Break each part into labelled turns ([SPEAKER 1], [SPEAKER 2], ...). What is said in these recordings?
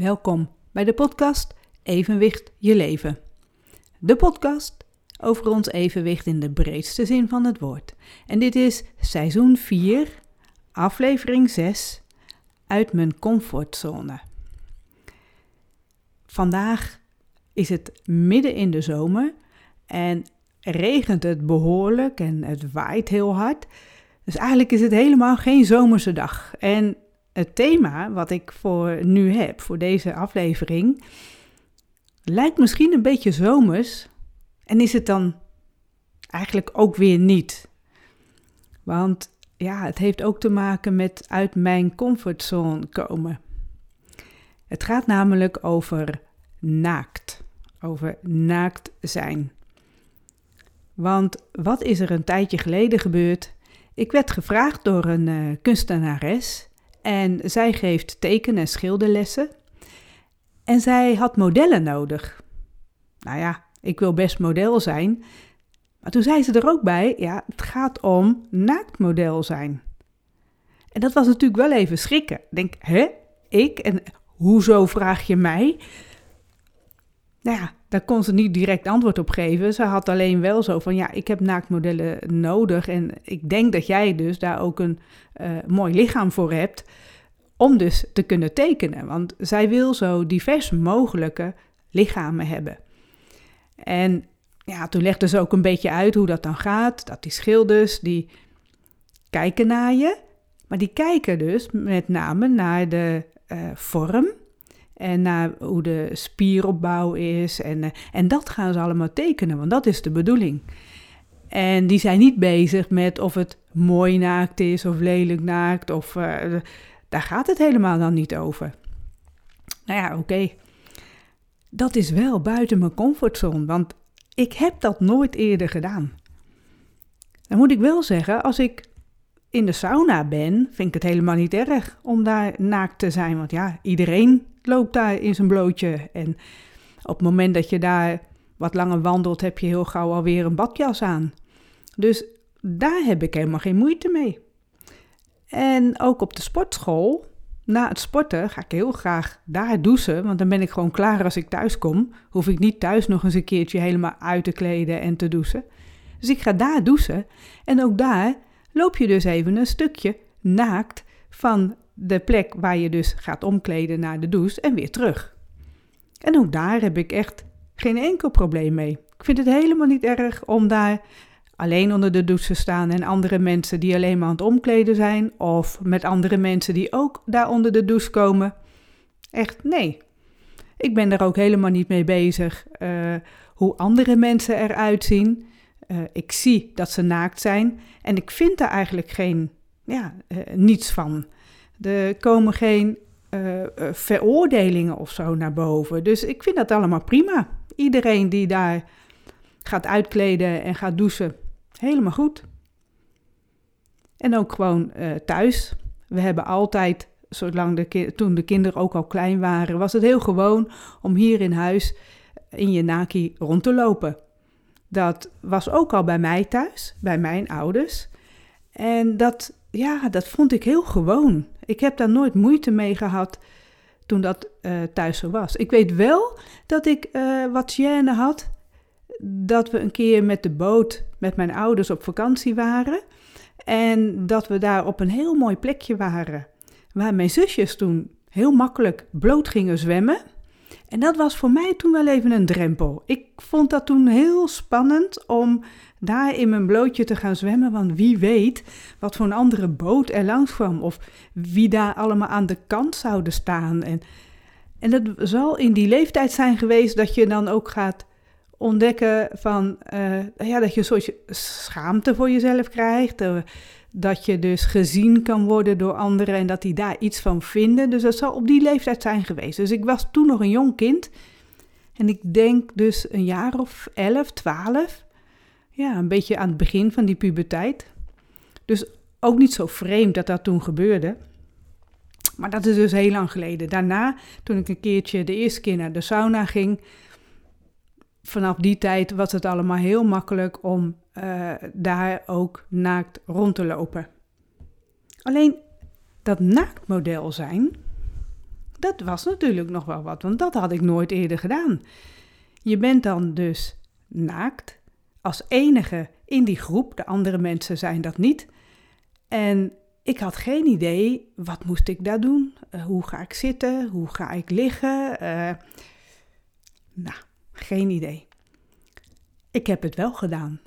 [SPEAKER 1] Welkom bij de podcast Evenwicht je leven. De podcast over ons evenwicht in de breedste zin van het woord. En dit is seizoen 4, aflevering 6 uit mijn comfortzone. Vandaag is het midden in de zomer en regent het behoorlijk en het waait heel hard. Dus eigenlijk is het helemaal geen zomerse dag. En het thema wat ik voor nu heb, voor deze aflevering, lijkt misschien een beetje zomers. En is het dan eigenlijk ook weer niet. Want ja, het heeft ook te maken met uit mijn comfortzone komen. Het gaat namelijk over naakt. Over naakt zijn. Want wat is er een tijdje geleden gebeurd? Ik werd gevraagd door een uh, kunstenares en zij geeft teken- en schilderlessen. En zij had modellen nodig. Nou ja, ik wil best model zijn. Maar toen zei ze er ook bij, ja, het gaat om naaktmodel zijn. En dat was natuurlijk wel even schrikken. Ik denk, hè, ik? En hoezo vraag je mij? Nou ja, daar kon ze niet direct antwoord op geven. Ze had alleen wel zo van, ja, ik heb naaktmodellen nodig en ik denk dat jij dus daar ook een uh, mooi lichaam voor hebt om dus te kunnen tekenen. Want zij wil zo divers mogelijke lichamen hebben. En ja, toen legde ze ook een beetje uit hoe dat dan gaat. Dat die schilders, die kijken naar je. Maar die kijken dus met name naar de uh, vorm en naar hoe de spieropbouw is. En, uh, en dat gaan ze allemaal tekenen, want dat is de bedoeling. En die zijn niet bezig met of het mooi naakt is of lelijk naakt. Of, uh, daar gaat het helemaal dan niet over. Nou ja, oké. Dat is wel buiten mijn comfortzone, want ik heb dat nooit eerder gedaan. Dan moet ik wel zeggen, als ik in de sauna ben, vind ik het helemaal niet erg om daar naakt te zijn. Want ja, iedereen loopt daar in zijn blootje. En op het moment dat je daar wat langer wandelt, heb je heel gauw alweer een badjas aan. Dus daar heb ik helemaal geen moeite mee. En ook op de sportschool, na het sporten, ga ik heel graag daar douchen. Want dan ben ik gewoon klaar als ik thuis kom. Hoef ik niet thuis nog eens een keertje helemaal uit te kleden en te douchen. Dus ik ga daar douchen. En ook daar loop je dus even een stukje naakt van de plek waar je dus gaat omkleden naar de douche en weer terug. En ook daar heb ik echt geen enkel probleem mee. Ik vind het helemaal niet erg om daar alleen onder de douche te staan en andere mensen die alleen maar aan het omkleden zijn, of met andere mensen die ook daar onder de douche komen. Echt nee. Ik ben er ook helemaal niet mee bezig uh, hoe andere mensen eruit zien. Uh, ik zie dat ze naakt zijn en ik vind daar eigenlijk geen, ja, uh, niets van. Er komen geen veroordelingen of zo naar boven. Dus ik vind dat allemaal prima. Iedereen die daar gaat uitkleden en gaat douchen, Helemaal goed. En ook gewoon uh, thuis. We hebben altijd, zolang de toen de kinderen ook al klein waren, was het heel gewoon om hier in huis in je naki rond te lopen. Dat was ook al bij mij thuis, bij mijn ouders. En dat, ja, dat vond ik heel gewoon. Ik heb daar nooit moeite mee gehad toen dat uh, thuis zo was. Ik weet wel dat ik uh, wat gêne had dat we een keer met de boot met mijn ouders op vakantie waren. En dat we daar op een heel mooi plekje waren. Waar mijn zusjes toen heel makkelijk bloot gingen zwemmen. En dat was voor mij toen wel even een drempel. Ik vond dat toen heel spannend om daar in mijn blootje te gaan zwemmen. Want wie weet wat voor een andere boot er langs kwam. Of wie daar allemaal aan de kant zouden staan. En, en dat zal in die leeftijd zijn geweest dat je dan ook gaat ontdekken van, uh, ja, dat je een soort schaamte voor jezelf krijgt. Uh, dat je dus gezien kan worden door anderen en dat die daar iets van vinden. Dus dat zal op die leeftijd zijn geweest. Dus ik was toen nog een jong kind. En ik denk dus een jaar of 11, 12. Ja, een beetje aan het begin van die puberteit. Dus ook niet zo vreemd dat dat toen gebeurde. Maar dat is dus heel lang geleden. Daarna, toen ik een keertje de eerste keer naar de sauna ging, vanaf die tijd was het allemaal heel makkelijk om uh, daar ook naakt rond te lopen. Alleen dat naaktmodel zijn, Dat was natuurlijk nog wel wat, want dat had ik nooit eerder gedaan. Je bent dan dus naakt, als enige in die groep, de andere mensen zijn dat niet. En ik had geen idee, wat moest ik daar doen? Uh, hoe ga ik zitten? Hoe ga ik liggen? Uh, nou, geen idee. Ik heb het wel gedaan.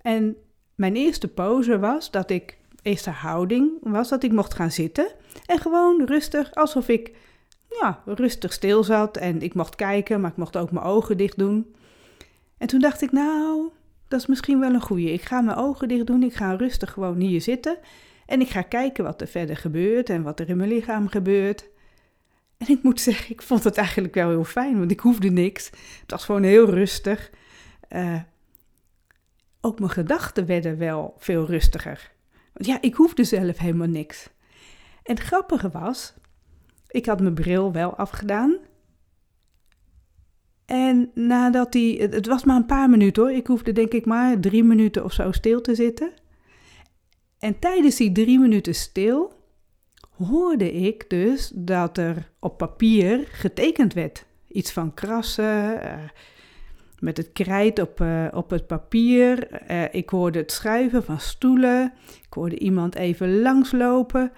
[SPEAKER 1] En mijn eerste pose was dat ik, eerste houding was dat ik mocht gaan zitten. En gewoon rustig, alsof ik ja, rustig stil zat. En ik mocht kijken, maar ik mocht ook mijn ogen dicht doen. En toen dacht ik, nou, dat is misschien wel een goeie. Ik ga mijn ogen dicht doen, ik ga rustig gewoon hier zitten. En ik ga kijken wat er verder gebeurt en wat er in mijn lichaam gebeurt. En ik moet zeggen, ik vond het eigenlijk wel heel fijn, want ik hoefde niks. Het was gewoon heel rustig. Uh, ook mijn gedachten werden wel veel rustiger. Want ja, ik hoefde zelf helemaal niks. En het grappige was, ik had mijn bril wel afgedaan. En nadat die, het was maar een paar minuten hoor, ik hoefde denk ik maar drie minuten of zo stil te zitten. En tijdens die drie minuten stil hoorde ik dus dat er op papier getekend werd. Iets van krassen, uh, met het krijt op, uh, op het papier. Uh, ik hoorde het schuiven van stoelen. Ik hoorde iemand even langslopen.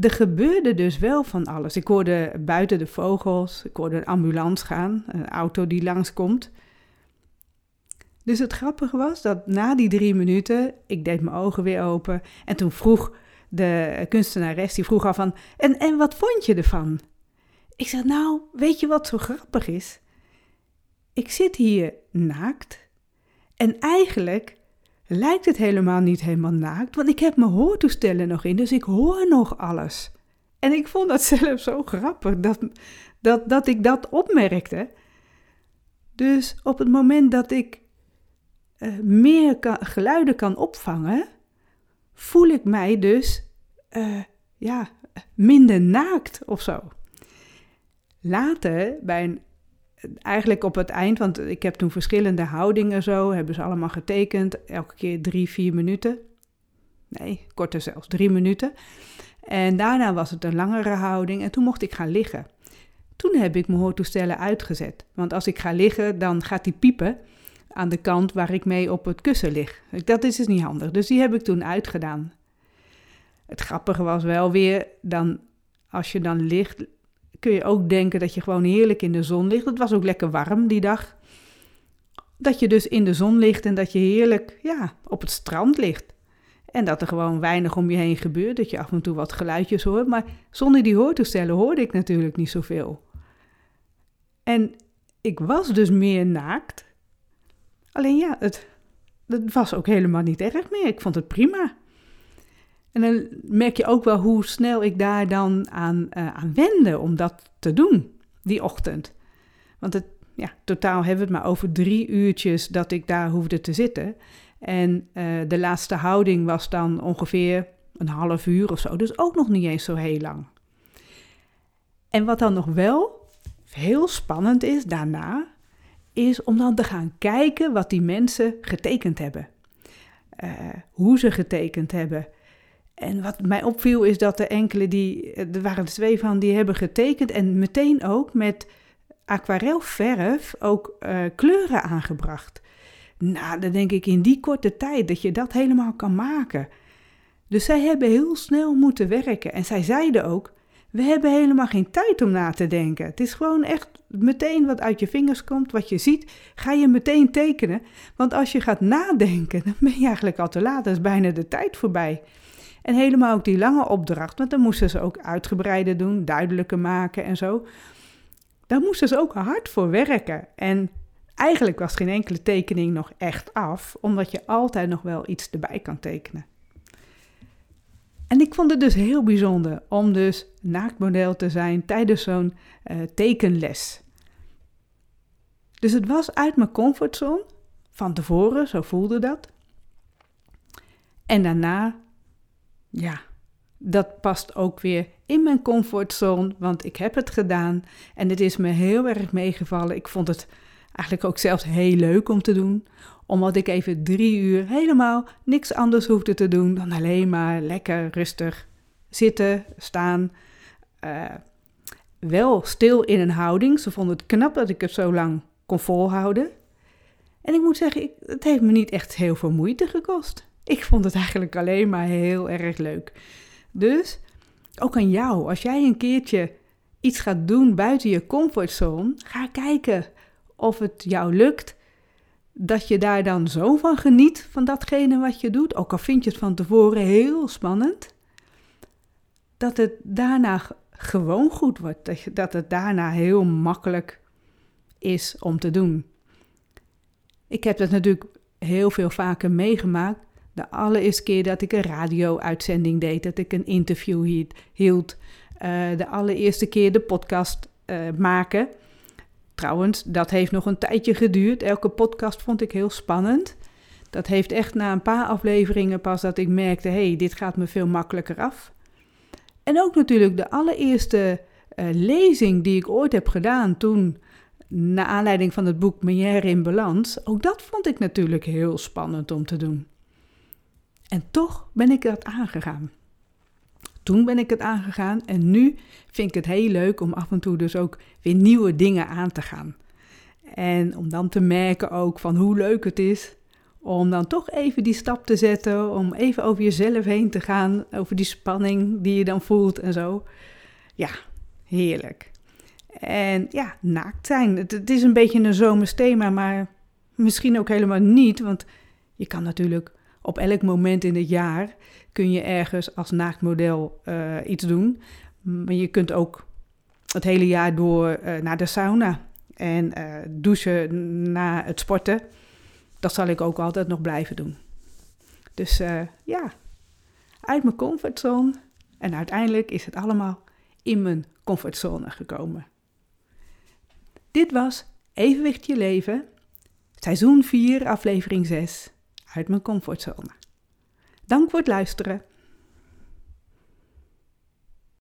[SPEAKER 1] Er gebeurde dus wel van alles. Ik hoorde buiten de vogels, ik hoorde een ambulance gaan, een auto die langskomt. Dus het grappige was dat na die drie minuten, ik deed mijn ogen weer open en toen vroeg de kunstenares, die vroeg al van, en, en wat vond je ervan? Ik zei, nou, weet je wat zo grappig is? Ik zit hier naakt en eigenlijk lijkt het helemaal niet helemaal naakt, want ik heb mijn hoortoestellen nog in, dus ik hoor nog alles. En ik vond dat zelf zo grappig dat, dat, dat ik dat opmerkte. Dus op het moment dat ik uh, meer geluiden kan opvangen, voel ik mij dus uh, ja, minder naakt of zo. Later, bij een, eigenlijk op het eind, want ik heb toen verschillende houdingen zo, hebben ze allemaal getekend, elke keer drie, vier minuten. Nee, korter zelfs, drie minuten. En daarna was het een langere houding en toen mocht ik gaan liggen. Toen heb ik mijn hoortoestellen uitgezet, want als ik ga liggen, dan gaat die piepen aan de kant waar ik mee op het kussen lig. Dat is dus niet handig. Dus die heb ik toen uitgedaan. Het grappige was wel weer, dan, als je dan ligt, kun je ook denken dat je gewoon heerlijk in de zon ligt. Het was ook lekker warm die dag. Dat je dus in de zon ligt en dat je heerlijk ja, op het strand ligt. En dat er gewoon weinig om je heen gebeurt, dat je af en toe wat geluidjes hoort. Maar zonder die hoortoestellen hoorde ik natuurlijk niet zoveel. En ik was dus meer naakt Alleen ja, het, was ook helemaal niet erg meer. Ik vond het prima. En dan merk je ook wel hoe snel ik daar dan aan, uh, wende om dat te doen, die ochtend. Want het, ja, totaal hebben we het maar over drie uurtjes dat ik daar hoefde te zitten. En uh, de laatste houding was dan ongeveer een half uur of zo. Dus ook nog niet eens zo heel lang. En wat dan nog wel heel spannend is daarna, is om dan te gaan kijken wat die mensen getekend hebben. Uh, hoe ze getekend hebben. En wat mij opviel is dat er enkele die, er waren twee van, die hebben getekend en meteen ook met aquarelverf ook uh, kleuren aangebracht. Nou, dan denk ik in die korte tijd dat je dat helemaal kan maken. Dus zij hebben heel snel moeten werken. En zij zeiden ook: we hebben helemaal geen tijd om na te denken. Het is gewoon echt meteen wat uit je vingers komt, wat je ziet, ga je meteen tekenen. Want als je gaat nadenken, dan ben je eigenlijk al te laat. Dan is bijna de tijd voorbij. En helemaal ook die lange opdracht, want dan moesten ze ook uitgebreider doen, duidelijker maken en zo. Daar moesten ze ook hard voor werken. En eigenlijk was geen enkele tekening nog echt af, omdat je altijd nog wel iets erbij kan tekenen. En ik vond het dus heel bijzonder om dus naaktmodel te zijn tijdens zo'n uh, tekenles. Dus het was uit mijn comfortzone, van tevoren, zo voelde dat. En daarna, ja, dat past ook weer in mijn comfortzone, want ik heb het gedaan en het is me heel erg meegevallen. Ik vond het eigenlijk ook zelfs heel leuk om te doen, omdat ik even drie uur helemaal niks anders hoefde te doen dan alleen maar lekker rustig zitten, staan, uh, wel stil in een houding. Ze vonden het knap dat ik het zo lang kon volhouden. En ik moet zeggen, het heeft me niet echt heel veel moeite gekost. Ik vond het eigenlijk alleen maar heel erg leuk. Dus ook aan jou, als jij een keertje iets gaat doen buiten je comfortzone, ga kijken of het jou lukt. Dat je daar dan zo van geniet van datgene wat je doet, ook al vind je het van tevoren heel spannend, dat het daarna gewoon goed wordt. Dat, het daarna heel makkelijk is om te doen. Ik heb dat natuurlijk heel veel vaker meegemaakt. De allereerste keer dat ik een radio-uitzending deed, dat ik een interview hield. Uh, de allereerste keer de podcast uh, maken. Trouwens, dat heeft nog een tijdje geduurd. Elke podcast vond ik heel spannend. Dat heeft echt na een paar afleveringen pas dat ik merkte: hé, hey, dit gaat me veel makkelijker af. En ook natuurlijk de allereerste uh, lezing die ik ooit heb gedaan toen, naar aanleiding van het boek Menière in Balans. Ook dat vond ik natuurlijk heel spannend om te doen. En toch ben ik dat aangegaan. Toen ben ik het aangegaan en nu vind ik het heel leuk om af en toe dus ook weer nieuwe dingen aan te gaan. En om dan te merken ook van hoe leuk het is om dan toch even die stap te zetten, om even over jezelf heen te gaan, over die spanning die je dan voelt en zo. Ja, heerlijk. En ja, naakt zijn. Het, is een beetje een zomers thema, maar misschien ook helemaal niet, want je kan natuurlijk op elk moment in het jaar kun je ergens als naaktmodel uh, iets doen. Maar je kunt ook het hele jaar door uh, naar de sauna en uh, douchen na het sporten. Dat zal ik ook altijd nog blijven doen. Dus ja, uit mijn comfortzone. En uiteindelijk is het allemaal in mijn comfortzone gekomen. Dit was Evenwicht je leven, seizoen 4, aflevering 6 uit mijn comfortzone. Dank voor het luisteren.